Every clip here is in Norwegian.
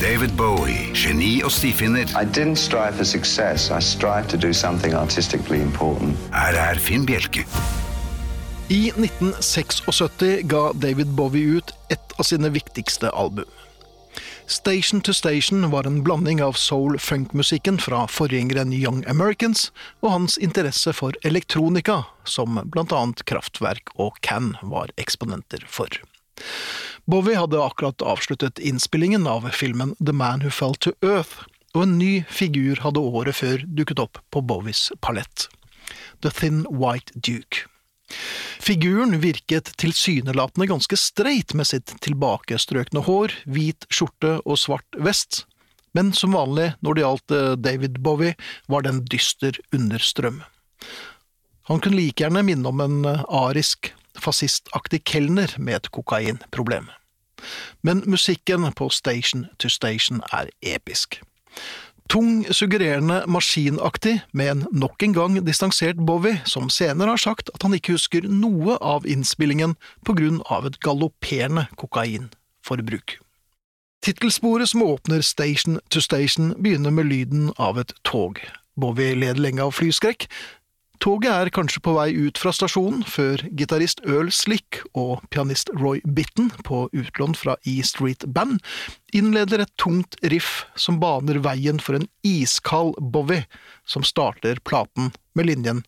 David Bowie, geni og stifinner. I didn't strive for success. I strived to do something artistically important. Her er Finn Bjelke. I 1976 ga David Bowie ut et av sine viktigste album. Station to Station var en blanding av soul-funk-musikken fra forgjengeren Young Americans og hans interesse for elektronika, som blant annet Kraftwerk og Can var eksponenter for. Bowie hadde akkurat avsluttet innspillingen av filmen The Man Who Fell to Earth, og en ny figur hadde året før dukket opp på Bowies palett. The Thin White Duke. Figuren virket tilsynelatende ganske streit med sitt tilbakestrøkne hår, hvit skjorte og svart vest, men som vanlig når det gjaldt eh, David Bowie, var det en dyster understrøm. Han kunne like gjerne minne om en eh, arisk, fascistaktig kelner med et kokainproblem. Men musikken på Station to Station er episk. Tung, suggererende, maskinaktig, med en nok en gang distansert Bowie, som senere har sagt at han ikke husker noe av innspillingen på grunn av et galopperende kokainforbruk. Tittelsporet som åpner Station to Station, begynner med lyden av et tog. Bowie led lenge av flyskrekk, Toget er kanskje på vei ut fra stasjonen før gitarist Earl Slick og pianist Roy Bitten, på utlån fra E Street Band, innleder et tungt riff som baner veien for en iskald Bowie, som starter platen med linjen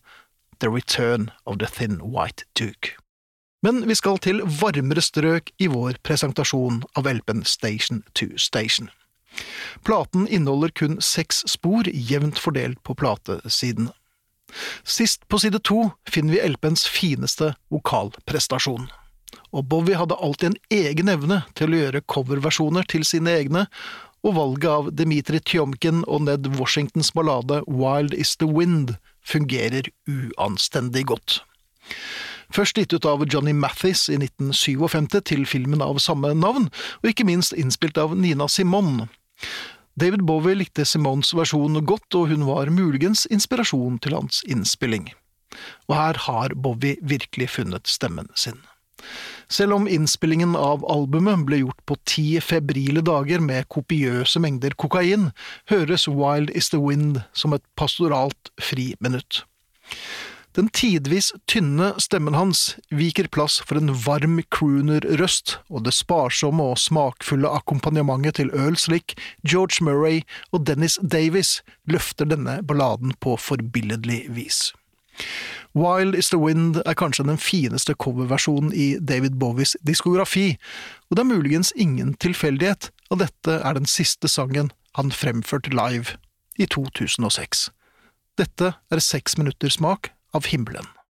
The Return of the Thin White Duke. Men vi skal til varmere strøk i vår presentasjon av LP-en Station to Station. Platen inneholder kun seks spor, jevnt fordelt på platesidene. Sist på side to finner vi LP-ens fineste vokalprestasjon. Og Bowie hadde alltid en egen evne til å gjøre coverversjoner til sine egne, og valget av Dmitri Tjomkin og Ned Washingtons ballade Wild Is The Wind fungerer uanstendig godt. Først gitt ut av Johnny Mathis i 1957 til filmen av samme navn, og ikke minst innspilt av Nina Simone. David Bowie likte Simons versjon godt, og hun var muligens inspirasjon til hans innspilling. Og her har Bowie virkelig funnet stemmen sin. Selv om innspillingen av albumet ble gjort på ti febrile dager med kopiøse mengder kokain, høres Wild Is The Wind som et pastoralt friminutt. Den tidvis tynne stemmen hans viker plass for en varm crooner-røst, og det sparsomme og smakfulle akkompagnementet til Earl Slick, George Murray og Dennis Davis løfter denne balladen på forbilledlig vis. Wild Is The Wind er kanskje den fineste coverversjonen i David Bowies diskografi, og det er muligens ingen tilfeldighet at dette er den siste sangen han fremførte live i 2006. Dette er seks minutters smak av himmelen.